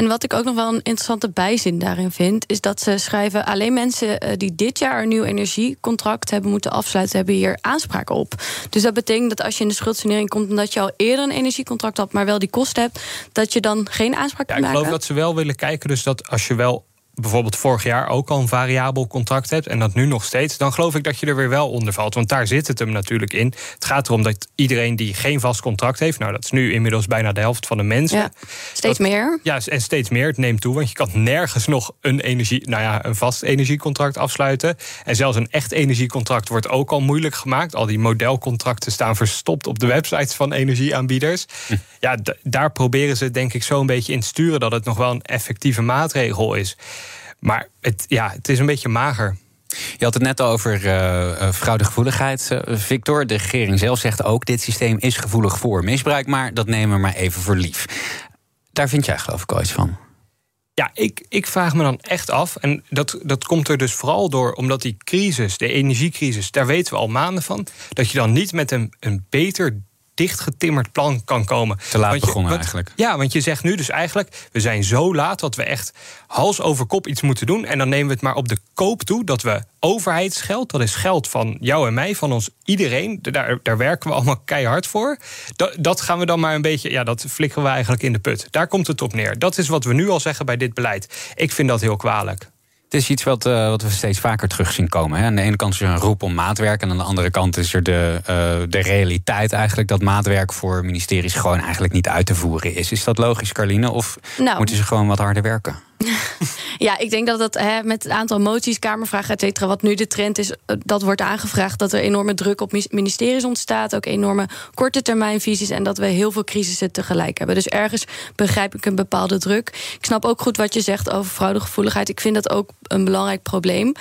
S6: En wat ik ook nog wel een interessante bijzin daarin vind, is dat ze schrijven: alleen mensen die dit jaar een nieuw energiecontract hebben moeten afsluiten, hebben hier aanspraak op. Dus dat betekent dat als je in de schuldsanering komt omdat je al eerder een energiecontract had, maar wel die kosten hebt, dat je dan geen aanspraak
S5: ja,
S6: kunt maken.
S5: Ik geloof dat ze wel willen kijken, dus dat als je wel bijvoorbeeld vorig jaar ook al een variabel contract hebt en dat nu nog steeds, dan geloof ik dat je er weer wel onder valt. Want daar zit het hem natuurlijk in. Het gaat erom dat iedereen die geen vast contract heeft, nou dat is nu inmiddels bijna de helft van de mensen.
S6: Ja, steeds
S5: dat,
S6: meer.
S5: Ja, en steeds meer. Het neemt toe, want je kan nergens nog een energie, nou ja, een vast energiecontract afsluiten. En zelfs een echt energiecontract wordt ook al moeilijk gemaakt. Al die modelcontracten staan verstopt op de websites van energieaanbieders. Hm. Ja, daar proberen ze denk ik zo een beetje in te sturen dat het nog wel een effectieve maatregel is. Maar het, ja, het is een beetje mager.
S2: Je had het net over uh, fraudegevoeligheid, uh, Victor. De regering zelf zegt ook: dit systeem is gevoelig voor misbruik, maar dat nemen we maar even voor lief. Daar vind jij, geloof ik, ooit van.
S5: Ja, ik, ik vraag me dan echt af. En dat, dat komt er dus vooral door omdat die crisis, de energiecrisis, daar weten we al maanden van. Dat je dan niet met een, een beter dichtgetimmerd plan kan komen.
S2: Te laat
S5: want je,
S2: begonnen
S5: want,
S2: eigenlijk.
S5: Ja, want je zegt nu dus eigenlijk... we zijn zo laat dat we echt hals over kop iets moeten doen... en dan nemen we het maar op de koop toe dat we overheidsgeld... dat is geld van jou en mij, van ons iedereen... daar, daar werken we allemaal keihard voor... Dat, dat gaan we dan maar een beetje... ja, dat flikkeren we eigenlijk in de put. Daar komt het op neer. Dat is wat we nu al zeggen bij dit beleid. Ik vind dat heel kwalijk.
S2: Het is iets wat, uh, wat we steeds vaker terug zien komen. Hè. Aan de ene kant is er een roep om maatwerk. En aan de andere kant is er de, uh, de realiteit eigenlijk dat maatwerk voor ministeries gewoon eigenlijk niet uit te voeren is. Is dat logisch, Carline? Of nou, moeten ze gewoon wat harder werken? *laughs*
S6: Ja, ik denk dat dat hè, met het aantal moties, Kamervragen, et cetera, wat nu de trend is, dat wordt aangevraagd dat er enorme druk op ministeries ontstaat, ook enorme korte termijnvisies en dat we heel veel crisissen tegelijk hebben. Dus ergens begrijp ik een bepaalde druk. Ik snap ook goed wat je zegt over fraudegevoeligheid. Ik vind dat ook een belangrijk probleem,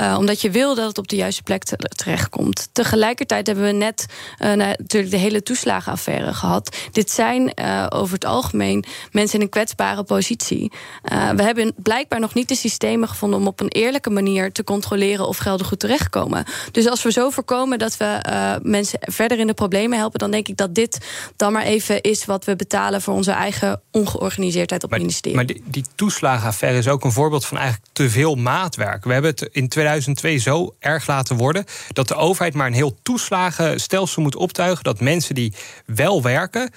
S6: uh, omdat je wil dat het op de juiste plek te, terechtkomt. Tegelijkertijd hebben we net uh, natuurlijk de hele toeslagenaffaire gehad. Dit zijn over het algemeen mensen in een kwetsbare positie. we hebben blijkbaar nog niet de systemen gevonden om op een eerlijke manier te controleren of gelden goed terechtkomen. Dus als we zo voorkomen dat we uh, mensen verder in de problemen helpen, dan denk ik dat dit dan maar even is wat we betalen voor onze eigen ongeorganiseerdheid op
S5: maar,
S6: het ministerie.
S5: Maar die, die toeslagenaffaire is ook een voorbeeld van eigenlijk te veel maatwerk. We hebben het in 2002 zo erg laten worden dat de overheid maar een heel toeslagenstelsel moet optuigen dat mensen die wel werken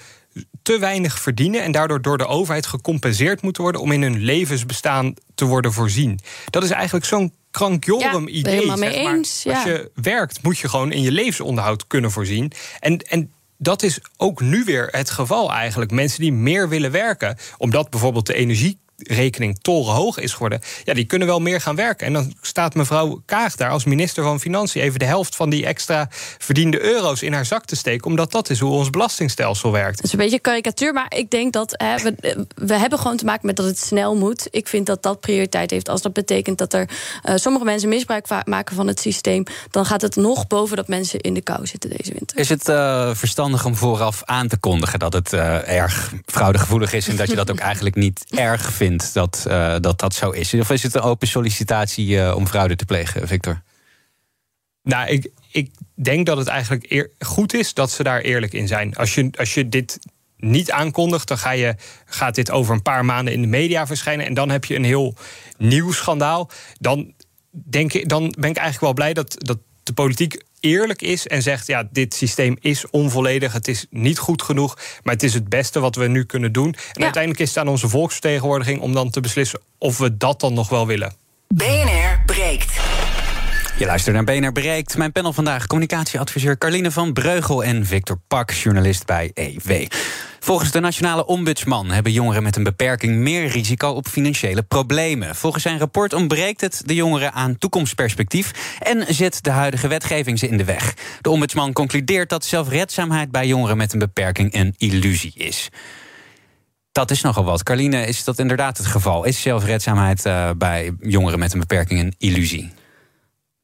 S5: te weinig verdienen en daardoor door de overheid gecompenseerd moeten worden om in hun levensbestaan te worden voorzien. Dat is eigenlijk zo'n krankjorum
S6: ja,
S5: idee.
S6: Zeg maar.
S5: Eens,
S6: ja.
S5: Als je werkt, moet je gewoon in je levensonderhoud kunnen voorzien. En, en dat is ook nu weer het geval eigenlijk. Mensen die meer willen werken, omdat bijvoorbeeld de energie rekening torenhoog is geworden, ja, die kunnen wel meer gaan werken. En dan staat mevrouw Kaag daar als minister van Financiën even de helft van die extra verdiende euro's in haar zak te steken, omdat dat is hoe ons belastingstelsel werkt.
S6: Het is een beetje karikatuur, maar ik denk dat hè, we, we hebben gewoon te maken met dat het snel moet. Ik vind dat dat prioriteit heeft. Als dat betekent dat er uh, sommige mensen misbruik maken van het systeem, dan gaat het nog boven dat mensen in de kou zitten deze winter.
S2: Is het uh, verstandig om vooraf aan te kondigen dat het uh, erg fraudegevoelig is en dat je dat ook *laughs* eigenlijk niet erg vindt dat, dat dat zo is? Of is het een open sollicitatie om fraude te plegen, Victor?
S5: Nou, ik, ik denk dat het eigenlijk eer, goed is dat ze daar eerlijk in zijn. Als je, als je dit niet aankondigt, dan ga je, gaat dit over een paar maanden in de media verschijnen. En dan heb je een heel nieuw schandaal. Dan, denk ik, dan ben ik eigenlijk wel blij dat, dat de politiek eerlijk is en zegt: ja, dit systeem is onvolledig, het is niet goed genoeg, maar het is het beste wat we nu kunnen doen. En uiteindelijk is het aan onze volksvertegenwoordiging om dan te beslissen of we dat dan nog wel willen.
S1: BNR breekt.
S2: Je luistert naar BNR Bereikt. Mijn panel vandaag communicatieadviseur Carline van Breugel... en Victor Pak, journalist bij EW. Volgens de Nationale Ombudsman hebben jongeren met een beperking... meer risico op financiële problemen. Volgens zijn rapport ontbreekt het de jongeren aan toekomstperspectief... en zet de huidige wetgeving ze in de weg. De ombudsman concludeert dat zelfredzaamheid bij jongeren met een beperking... een illusie is. Dat is nogal wat. Carline, is dat inderdaad het geval? Is zelfredzaamheid uh, bij jongeren met een beperking een illusie?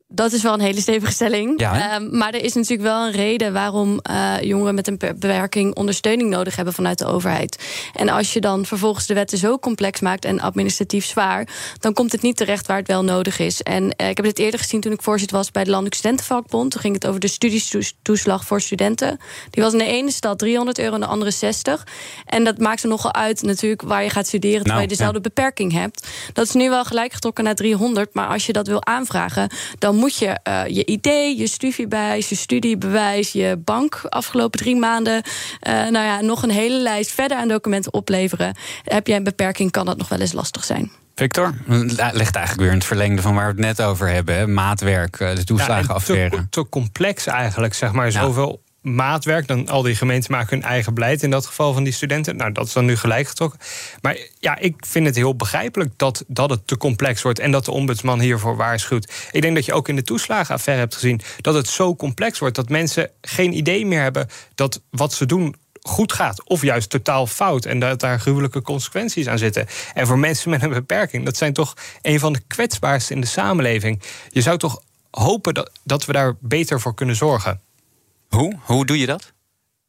S6: Dat is wel een hele stevige stelling.
S2: Ja,
S6: uh, maar er is natuurlijk wel een reden waarom uh, jongeren met een beperking ondersteuning nodig hebben vanuit de overheid. En als je dan vervolgens de wetten zo complex maakt en administratief zwaar, dan komt het niet terecht waar het wel nodig is. En uh, ik heb het eerder gezien toen ik voorzitter was bij de Landelijke Studentenvakbond. Toen ging het over de studietoeslag voor studenten. Die was in de ene stad 300 euro, in de andere 60. En dat maakt er nogal uit natuurlijk waar je gaat studeren terwijl nou, je dezelfde ja. beperking hebt. Dat is nu wel gelijk getrokken naar 300. Maar als je dat wil aanvragen, dan moet je uh, je idee, je studiebewijs, je studiebewijs, je bank afgelopen drie maanden, uh, nou ja, nog een hele lijst verder aan documenten opleveren. Heb jij een beperking, kan dat nog wel eens lastig zijn.
S2: Victor, ligt eigenlijk weer in het verlengde van waar we het net over hebben. Hè? Maatwerk, de toeslagenaffaire.
S5: Ja, te, te, complex eigenlijk, zeg maar. Zoveel maatwerk. Dan al die gemeenten maken hun eigen beleid. In dat geval van die studenten. Nou, dat is dan nu gelijk getrokken. Maar ja, ik vind het heel begrijpelijk dat, dat het te complex wordt. En dat de ombudsman hiervoor waarschuwt. Ik denk dat je ook in de toeslagenaffaire hebt gezien. dat het zo complex wordt. dat mensen geen idee meer hebben dat wat ze doen goed gaat. Of juist totaal fout. En dat daar gruwelijke consequenties aan zitten. En voor mensen met een beperking, dat zijn toch een van de kwetsbaarste in de samenleving. Je zou toch hopen dat, dat we daar beter voor kunnen zorgen.
S2: Hoe? Hoe doe je dat?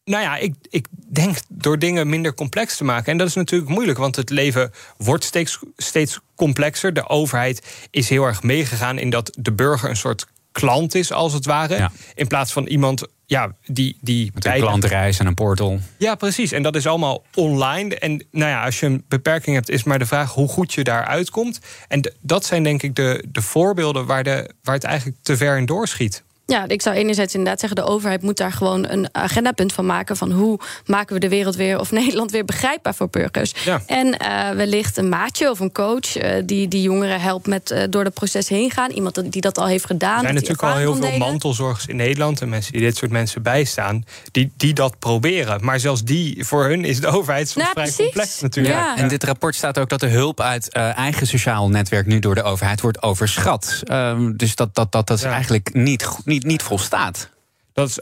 S5: Nou ja, ik, ik denk door dingen minder complex te maken. En dat is natuurlijk moeilijk, want het leven wordt steeds, steeds complexer. De overheid is heel erg meegegaan in dat de burger een soort klant is, als het ware. Ja. In plaats van iemand ja, die. die
S2: Met een klantreis en een portal.
S5: Ja, precies. En dat is allemaal online. En nou ja, als je een beperking hebt, is maar de vraag hoe goed je daar uitkomt. En dat zijn denk ik de, de voorbeelden waar, de, waar het eigenlijk te ver in doorschiet.
S6: Ja, ik zou enerzijds inderdaad zeggen... de overheid moet daar gewoon een agendapunt van maken... van hoe maken we de wereld weer of *laughs* Nederland weer begrijpbaar voor burgers.
S5: Ja.
S6: En uh, wellicht een maatje of een coach... Uh, die die jongeren helpt met uh, door het proces heen gaan. Iemand die dat al heeft gedaan. Er
S5: zijn natuurlijk al heel veel mantelzorgers in Nederland... en mensen die dit soort mensen bijstaan, die, die dat proberen. Maar zelfs die, voor hun is de overheid soms
S6: nou,
S5: vrij
S6: precies.
S5: complex natuurlijk.
S2: Ja. En dit rapport staat ook dat de hulp uit eigen sociaal netwerk... nu door de overheid wordt overschat. Ehm, dus dat, dat, dat, dat is eigenlijk niet, niet niet, niet volstaat.
S5: Dat is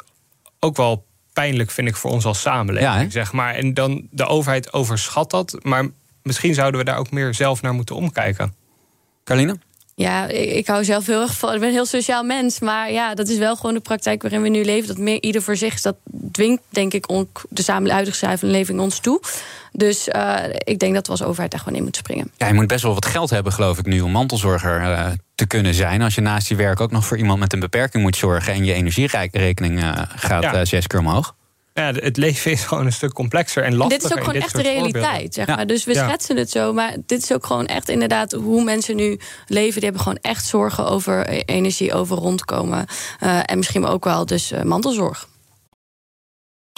S5: ook wel pijnlijk, vind ik, voor ons als samenleving.
S2: Ja,
S5: zeg maar. En dan de overheid overschat dat. Maar misschien zouden we daar ook meer zelf naar moeten omkijken.
S2: Carline?
S6: Ja, ik, ik, hou zelf heel erg van. Ik ben een heel sociaal mens. Maar ja, dat is wel gewoon de praktijk waarin we nu leven. Dat meer ieder voor zich is. Dat dwingt, denk ik, de samenleving ons toe. Dus uh, ik denk dat we als overheid daar gewoon in moeten springen.
S2: Ja, je moet best wel wat geld hebben, geloof ik, nu om mantelzorger uh, te kunnen zijn. Als je naast je werk ook nog voor iemand met een beperking moet zorgen en je energierekening uh, gaat ja. zes keer omhoog.
S5: Ja, het leven is gewoon een stuk complexer en lastiger.
S6: Dit is ook gewoon echt de realiteit, zeg maar. Ja. Dus we ja. schetsen het zo, maar dit is ook gewoon echt inderdaad hoe mensen nu leven. Die hebben gewoon echt zorgen over energie, over rondkomen. Uh, en misschien ook wel dus uh, mantelzorg.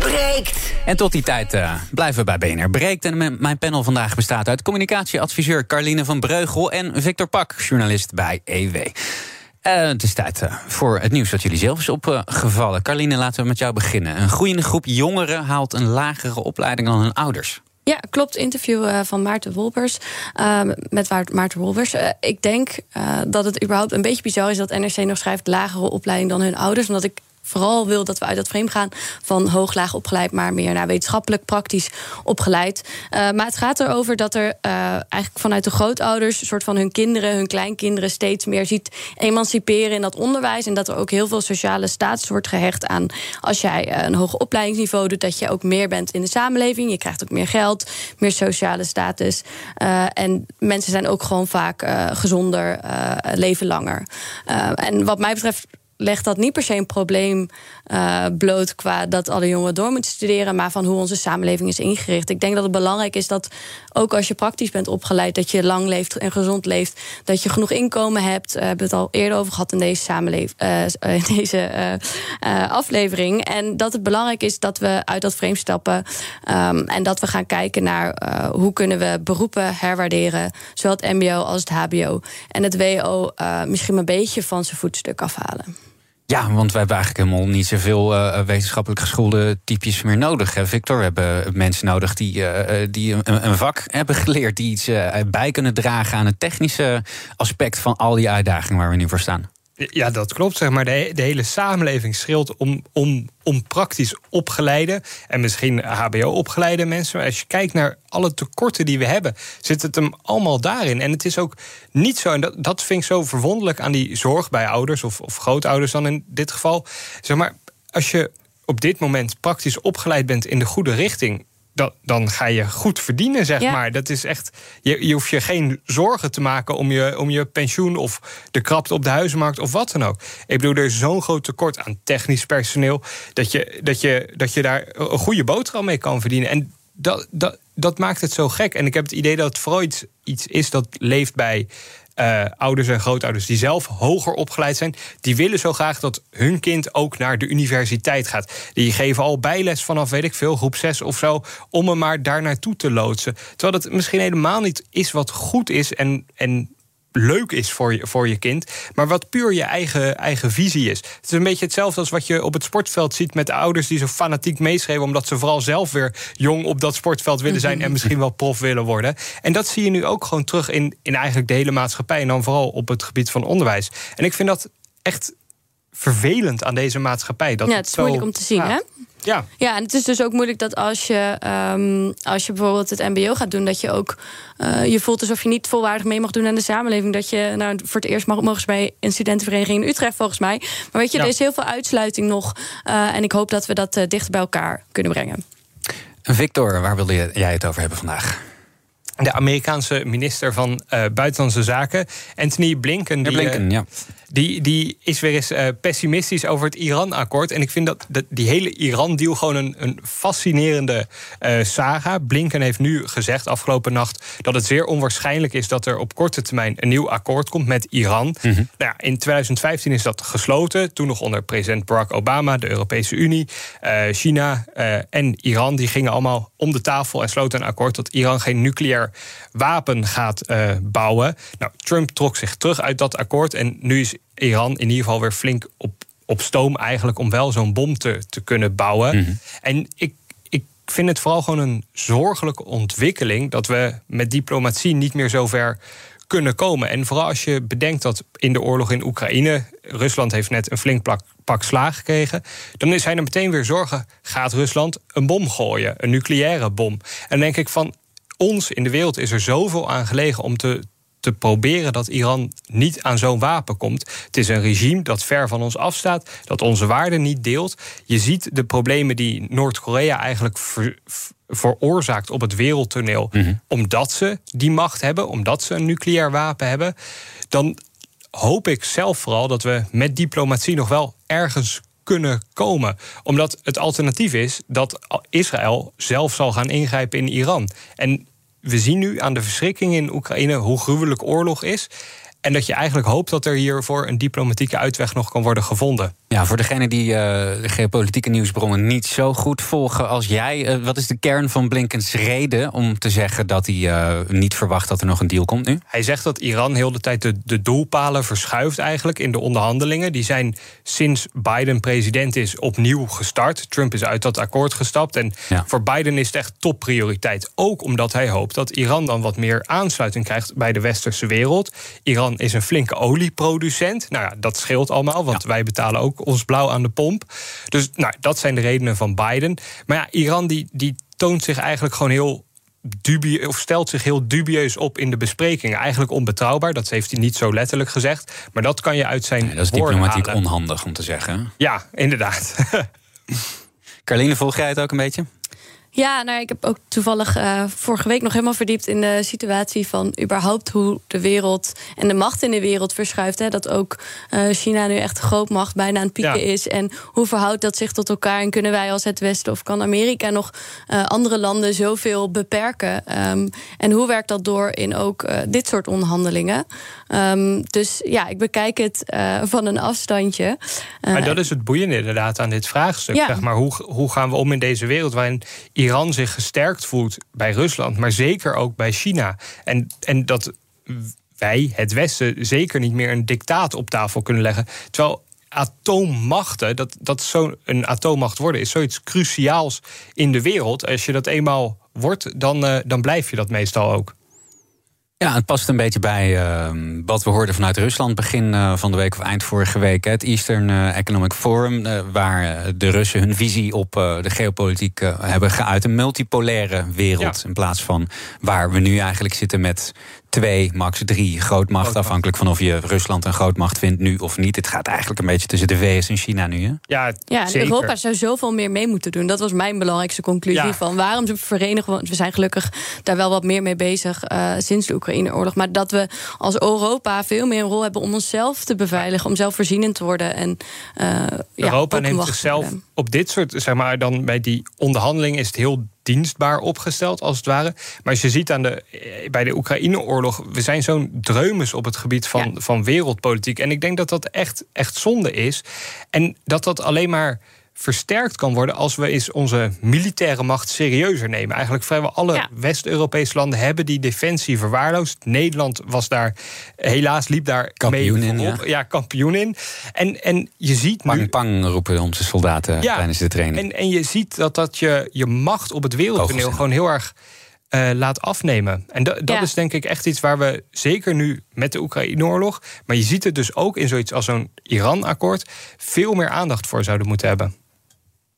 S1: breekt.
S2: En tot die tijd uh, blijven we bij BNR breekt. En mijn panel vandaag bestaat uit communicatieadviseur Carline van Breugel en Victor Pak, journalist bij EW. Uh, het is tijd uh, voor het nieuws dat jullie zelf is opgevallen. Carline, laten we met jou beginnen. Een groeiende groep jongeren haalt een lagere opleiding dan hun ouders.
S6: Ja, klopt. Interview van Maarten Wolbers. Uh, met Maarten Wolbers. Uh, ik denk dat het überhaupt een beetje bizar is dat NRC nog schrijft lagere opleiding dan hun ouders. Omdat ik vooral wil dat we uit dat frame gaan van hoog-laag opgeleid, maar meer naar wetenschappelijk, praktisch opgeleid. Uh, maar het gaat erover dat er uh, eigenlijk vanuit de grootouders, een soort van hun kinderen, hun kleinkinderen, steeds meer ziet emanciperen in dat onderwijs. En dat er ook heel veel sociale status wordt gehecht aan als jij uh, een hoog opleidingsniveau doet, dat je ook meer bent in de samenleving. Je krijgt ook meer geld, meer sociale status. en mensen zijn ook gewoon vaak gezonder, leven langer. en wat mij betreft legt dat niet per se een probleem uh, bloot qua dat alle jongeren door moeten studeren, maar van hoe onze samenleving is ingericht. Ik denk dat het belangrijk is dat ook als je praktisch bent opgeleid, dat je lang leeft en gezond leeft, dat je genoeg inkomen hebt. Uh, we hebben het al eerder over gehad in deze samenleving, uh, *laughs* in deze aflevering. En dat het belangrijk is dat we uit dat frame stappen um, en dat we gaan kijken naar hoe kunnen we beroepen herwaarderen, zowel het MBO als het HBO en het WO misschien een beetje van zijn voetstuk afhalen.
S2: Ja, want we hebben eigenlijk helemaal niet zoveel uh, wetenschappelijk geschoolde typjes meer nodig. Hè, Victor, we hebben mensen nodig die, uh, die een, een, vak hebben geleerd, die iets bij kunnen dragen aan het technische aspect van al die uitdagingen waar we nu voor staan.
S5: Ja, dat klopt. Zeg maar. de, de hele samenleving schreeuwt om, om, om praktisch opgeleide en misschien HBO-opgeleide mensen. Maar als je kijkt naar alle tekorten die we hebben, zit het hem allemaal daarin. En het is ook niet zo, en dat, dat vind ik zo verwonderlijk aan die zorg bij ouders of, of grootouders dan in dit geval. Zeg maar, als je op dit moment praktisch opgeleid bent in de goede richting, dan, dan ga je goed verdienen, zeg maar. Dat is echt. Je, je hoeft je geen zorgen te maken om je, om je pensioen of de krapte op de huizenmarkt of wat dan ook. Ik bedoel, er is zo'n groot tekort aan technisch personeel dat je, dat je, dat je daar een goede boterham mee kan verdienen. En dat, dat, dat maakt het zo gek. En ik heb het idee dat iets, iets is dat leeft bij uh, ouders en grootouders die zelf hoger opgeleid zijn, die willen zo graag dat hun kind ook naar de universiteit gaat. Die geven al bijles vanaf, weet ik veel, groep 6 of zo, om hem maar daar naartoe te loodsen. Terwijl het misschien helemaal niet is wat goed is en, en leuk is voor je, voor je kind, maar wat puur je eigen, eigen visie is. Het is een beetje hetzelfde als wat je op het sportveld ziet met de ouders die zo fanatiek meeschreven, omdat ze vooral zelf weer jong op dat sportveld willen zijn en *laughs* misschien wel prof willen worden. En dat zie je nu ook gewoon terug in, in eigenlijk de hele maatschappij en dan vooral op het gebied van onderwijs. En ik vind dat echt vervelend aan deze maatschappij. Dat
S6: ja, het is moeilijk om te zien, hè?
S5: Ja.
S6: ja, en het is dus ook moeilijk dat als je, um, als je bijvoorbeeld het MBO gaat doen, dat je ook uh, je voelt alsof je niet volwaardig mee mag doen aan de samenleving. Dat je nou, voor het eerst mag, mogen ze bij een studentenvereniging in Utrecht, volgens mij. Maar weet je, er is heel veel uitsluiting nog. Uh, en ik hoop dat we dat uh, dichter bij elkaar kunnen brengen.
S2: Victor, waar wilde jij het over hebben vandaag?
S5: De Amerikaanse minister van Buitenlandse Zaken, Anthony Blinken.
S2: Die, Blinken, ja
S5: die, die is weer eens uh, pessimistisch over het Iran-akkoord. En ik vind dat, dat die hele Iran-deal gewoon een, een fascinerende uh, saga. Blinken heeft nu gezegd afgelopen nacht dat het zeer onwaarschijnlijk is dat er op korte termijn een nieuw akkoord komt met Iran. Mm -hmm. nou, in 2015 is dat gesloten. Toen nog onder president Barack Obama, de Europese Unie, uh, China en Iran. Die gingen allemaal om de tafel en sloten een akkoord dat Iran geen nucleair wapen gaat bouwen. Nou, Trump trok zich terug uit dat akkoord en nu is Iran in ieder geval weer flink op, op stoom eigenlijk om wel zo'n bom te, te kunnen bouwen. Mhm. En ik, ik vind het vooral gewoon een zorgelijke ontwikkeling dat we met diplomatie niet meer zo ver kunnen komen. En vooral als je bedenkt dat in de oorlog in Oekraïne, Rusland heeft net een flink pak, pak slaag gekregen, dan zijn er meteen weer zorgen: gaat Rusland een bom gooien, een nucleaire bom? En dan denk ik van ons in de wereld is er zoveel aan gelegen om te, te proberen dat Iran niet aan zo'n wapen komt. Het is een regime dat ver van ons afstaat, dat onze waarden niet deelt. Je ziet de problemen die Noord-Korea eigenlijk veroorzaakt op het wereldtoneel, mhm. omdat ze die macht hebben, omdat ze een nucleair wapen hebben. Dan hoop ik zelf vooral dat we met diplomatie nog wel ergens kunnen komen. Omdat het alternatief is dat Israël zelf zal gaan ingrijpen in Iran. En we zien nu aan de verschrikking in Oekraïne hoe gruwelijk oorlog is. En dat je eigenlijk hoopt dat er hiervoor een diplomatieke uitweg nog kan worden gevonden.
S2: Ja, voor degene die uh, de geopolitieke nieuwsbronnen niet zo goed volgen als jij, uh, wat is de kern van Blinkens reden om te zeggen dat hij uh, niet verwacht dat er nog een deal komt nu?
S5: Hij zegt dat Iran heel de tijd de, de doelpalen verschuift eigenlijk in de onderhandelingen. Die zijn sinds Biden president is opnieuw gestart. Trump is uit dat akkoord gestapt. En ja. voor Biden is het echt topprioriteit. Ook omdat hij hoopt dat Iran dan wat meer aansluiting krijgt bij de westerse wereld. Iran is een flinke olieproducent. Nou ja, dat scheelt allemaal, want ja. wij betalen ook ons blauw aan de pomp. Dus nou, dat zijn de redenen van Biden. Maar ja, Iran die, die toont zich eigenlijk gewoon heel dubieus, of stelt zich heel dubieus op in de besprekingen. Eigenlijk onbetrouwbaar, dat heeft hij niet zo letterlijk gezegd. Maar dat kan je uit zijn
S2: nee, Dat is diplomatiek halen. onhandig om te zeggen.
S5: Ja, inderdaad. *laughs*
S2: Carline, volg jij het ook een beetje?
S6: Ja, nou, ik heb ook toevallig uh, vorige week nog helemaal verdiept in de situatie van überhaupt hoe de wereld en de macht in de wereld verschuift. Hè. Dat ook uh, China nu echt een grootmacht bijna aan het pieken ja. is. En hoe verhoudt dat zich tot elkaar? En kunnen wij als het Westen of kan Amerika nog uh, andere landen zoveel beperken? Um, en hoe werkt dat door in ook dit soort onderhandelingen? Um, dus ja, ik bekijk het van een afstandje.
S5: maar dat is het boeiende inderdaad aan dit vraagstuk. Ja. Zeg maar, hoe, hoe gaan we om in deze wereld waarin Iran zich gesterkt voelt bij Rusland, maar zeker ook bij China. En, en dat wij, het Westen, zeker niet meer een dictaat op tafel kunnen leggen. Terwijl atoommachten, dat, dat zo'n atoommacht worden, is zoiets cruciaals in de wereld. Als je dat eenmaal wordt, dan, uh, dan blijf je dat meestal ook.
S2: Ja, het past een beetje bij uh, wat we hoorden vanuit Rusland begin uh, van de week of eind vorige week. Het Eastern uh, Economic Forum, waar de Russen hun visie op de geopolitiek hebben geuit. Een multipolaire wereld ja. in plaats van waar we nu eigenlijk zitten met twee, max drie grootmachten. Afhankelijk van of je Rusland een grootmacht vindt nu of niet. Het gaat eigenlijk een beetje tussen de VS en China nu. Hè?
S5: Ja,
S6: ja en Europa zou zoveel meer mee moeten doen. Dat was mijn belangrijkste conclusie. Ja. Van waarom ze verenigen. Want we zijn gelukkig daar wel wat meer mee bezig uh, sinds de Oekraïne-oorlog. Maar dat we als Europa veel meer een rol hebben om onszelf te beveiligen. Om zelfvoorzienend te worden. En, uh,
S5: Europa
S6: ja,
S5: neemt zichzelf op dit soort, zeg maar, dan bij die onderhandeling is het heel dienstbaar opgesteld, als het ware. Maar als je ziet aan de, bij de Oekraïne-oorlog, we zijn zo'n dreumes op het gebied van, ja. van wereldpolitiek. En ik denk dat dat echt, echt zonde is. En dat dat alleen maar versterkt kan worden als we eens onze militaire macht serieuzer nemen. Eigenlijk vrijwel alle ja. West-Europese landen hebben die defensie verwaarloosd. Nederland was daar, helaas liep daar
S2: kampioen
S5: mee
S2: in. Ja.
S5: ja. kampioen in. En, en je ziet
S2: pang,
S5: nu...
S2: Pang roepen onze soldaten ja, tijdens de training.
S5: En, en je ziet dat dat je, je macht op het wereldtoneel gewoon heel erg... Uh, laat afnemen. En dat, dat ja. is denk ik echt iets waar we zeker nu met de Oekraïne-oorlog, maar je ziet het dus ook in zoiets als zo'n Iran-akkoord, veel meer aandacht voor zouden moeten hebben.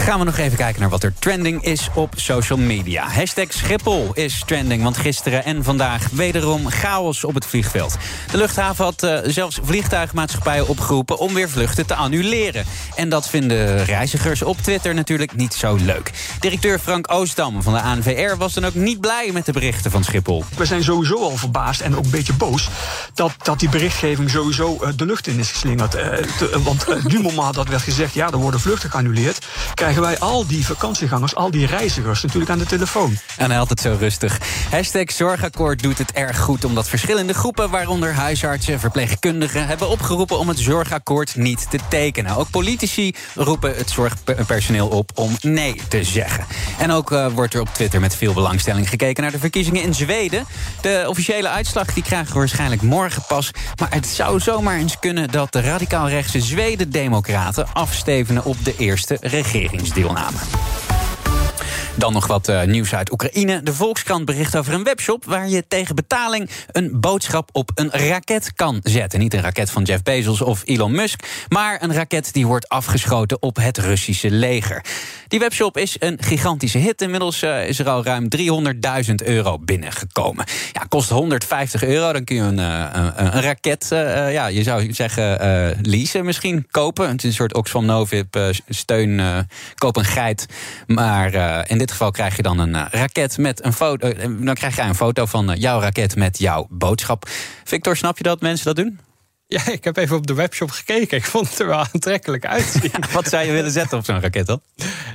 S2: Gaan we nog even kijken naar wat er trending is op social media. Hashtag Schiphol is trending, want gisteren en vandaag wederom chaos op het vliegveld. De luchthaven had uh, zelfs vliegtuigmaatschappijen opgeroepen om weer vluchten te annuleren. En dat vinden reizigers op Twitter natuurlijk niet zo leuk. Directeur Frank Oostdam van de ANVR was dan ook niet blij met de berichten van Schiphol.
S11: We zijn sowieso al verbaasd en ook een beetje boos dat, dat die berichtgeving sowieso uh, de lucht in is geslingerd. Uh, te, want nu moment dat werd gezegd, ja, er worden vluchten geannuleerd krijgen wij al die vakantiegangers, al die reizigers natuurlijk aan de telefoon.
S2: En hij had het zo rustig. Hashtag Zorgakkoord doet het erg goed omdat verschillende groepen, waaronder huisartsen, verpleegkundigen, hebben opgeroepen om het Zorgakkoord niet te tekenen. Ook politici roepen het zorgpersoneel op om nee te zeggen. En ook uh, wordt er op Twitter met veel belangstelling gekeken naar de verkiezingen in Zweden. De officiële uitslag die krijgen we waarschijnlijk morgen pas. Maar het zou zomaar eens kunnen dat de radicaal-rechtse Zweden-democraten afstevenen op de eerste regeringsdeelname. Dan nog wat uh, nieuws uit Oekraïne. De Volkskrant bericht over een webshop waar je tegen betaling een boodschap op een raket kan zetten. Niet een raket van Jeff Bezos of Elon Musk, maar een raket die wordt afgeschoten op het Russische leger. Die webshop is een gigantische hit. Inmiddels uh, is er al ruim 300.000 euro binnengekomen. Ja, kost 150 euro. Dan kun je een, uh, een, een raket, ja, je zou zeggen, leasen misschien kopen. Het is een soort Oxfam Novib steun, koop een geit. Maar in dit geval krijg je dan een uh, raket met een foto. Uh, dan krijg je een foto van jouw raket met jouw boodschap. Victor, snap je dat mensen dat doen?
S5: Ja, ik heb even op de webshop gekeken. Ik vond het er wel aantrekkelijk uitzien. *laughs*
S2: Ja, wat zou je willen zetten op zo'n raket dan?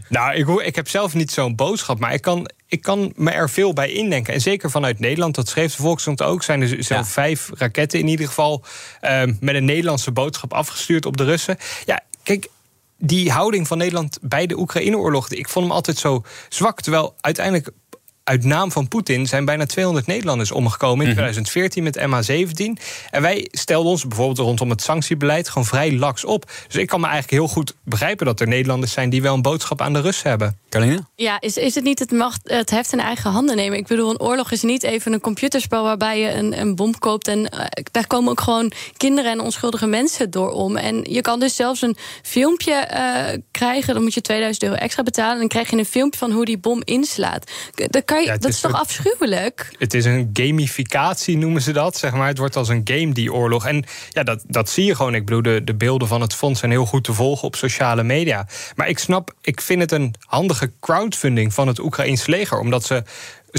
S5: Nou, ik, ik heb zelf niet zo'n boodschap, maar ik kan ik kan me er veel bij indenken. En zeker vanuit Nederland, dat schreef de Volkskrant ook... zijn er zo vijf raketten in ieder geval... Met een Nederlandse boodschap afgestuurd op de Russen. Ja, kijk, die houding van Nederland bij de Oekraïne-oorlog... ik vond hem altijd zo zwak. Terwijl uiteindelijk uit naam van Poetin zijn bijna 200 Nederlanders omgekomen in 2014 mhm. met MH17. En wij stelden ons bijvoorbeeld rondom het sanctiebeleid gewoon vrij laks op. Dus ik kan me eigenlijk heel goed begrijpen dat er Nederlanders zijn die wel een boodschap aan de Russen hebben.
S2: Carline?
S6: Ja, is, is het niet het, macht, het heft in eigen handen nemen? Ik bedoel, een oorlog is niet even een computerspel waarbij je een, een bom koopt. En uh, daar komen ook gewoon kinderen en onschuldige mensen door om. En je kan dus zelfs een filmpje uh, krijgen. Dan moet je 2000 euro extra betalen. En dan krijg je een filmpje van hoe die bom inslaat. Dat, kan je, dat is, toch afschuwelijk?
S5: Het is een gamificatie, noemen ze dat. Zeg maar. Het wordt als een game, die oorlog. En ja, dat, dat zie je gewoon. Ik bedoel, de, de beelden van het fonds zijn heel goed te volgen op sociale media. Maar ik snap, ik vind het een handige crowdfunding van het Oekraïns leger. Omdat ze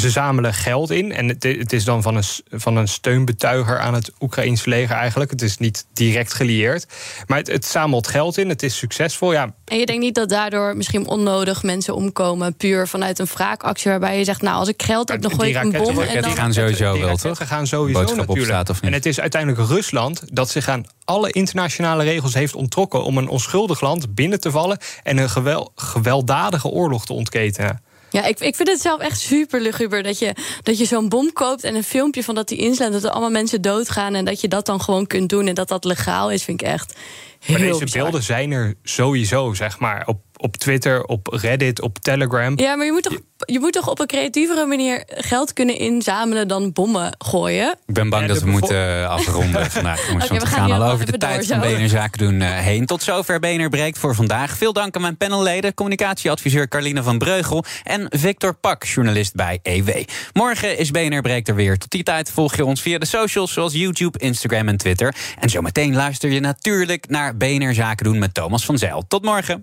S5: ze zamelen geld in. En het, het, is dan van een, van een steunbetuiger aan het Oekraïns leger eigenlijk. Het is niet direct gelieerd. Maar het, het, zamelt geld in. Het is succesvol. Ja.
S6: En je denkt niet dat daardoor misschien onnodig mensen omkomen. Puur vanuit een wraakactie waarbij je zegt... nou, als ik geld heb, dan gooi ik een bom.
S2: Die gaan sowieso wel, toch?
S5: Die gaan sowieso natuurlijk.
S2: of niet?
S5: En het is uiteindelijk Rusland dat zich aan alle internationale regels heeft onttrokken... om een onschuldig land binnen te vallen... en een gewel, gewelddadige oorlog te ontketenen.
S6: Ja, ik, ik vind het zelf echt super luguber dat je, dat je zo'n bom koopt en een filmpje van dat die inslaat, dat er allemaal mensen doodgaan en dat je dat dan gewoon kunt doen en dat dat legaal is, vind ik echt heel
S5: Maar deze beelden zijn er sowieso, zeg maar, op op Twitter, op Reddit, op Telegram.
S6: Ja, maar je moet toch, je moet toch op een creatievere manier geld kunnen inzamelen dan bommen gooien?
S2: Ik ben bang dat we moeten eh, afronden vandaag. *laughs* Jongens, okay, we gaan, al over de tijd van BNR Zaken doen uh, heen. Tot zover BNR breekt voor vandaag. Veel dank aan mijn panelleden, communicatieadviseur Carline van Breugel en Victor Pak, journalist bij EW. Morgen is BNR breekt er weer. Tot die tijd volg je ons via de socials zoals YouTube, Instagram en Twitter. En zometeen luister je natuurlijk naar BNR Zaken doen met Thomas van Zeil. Tot morgen.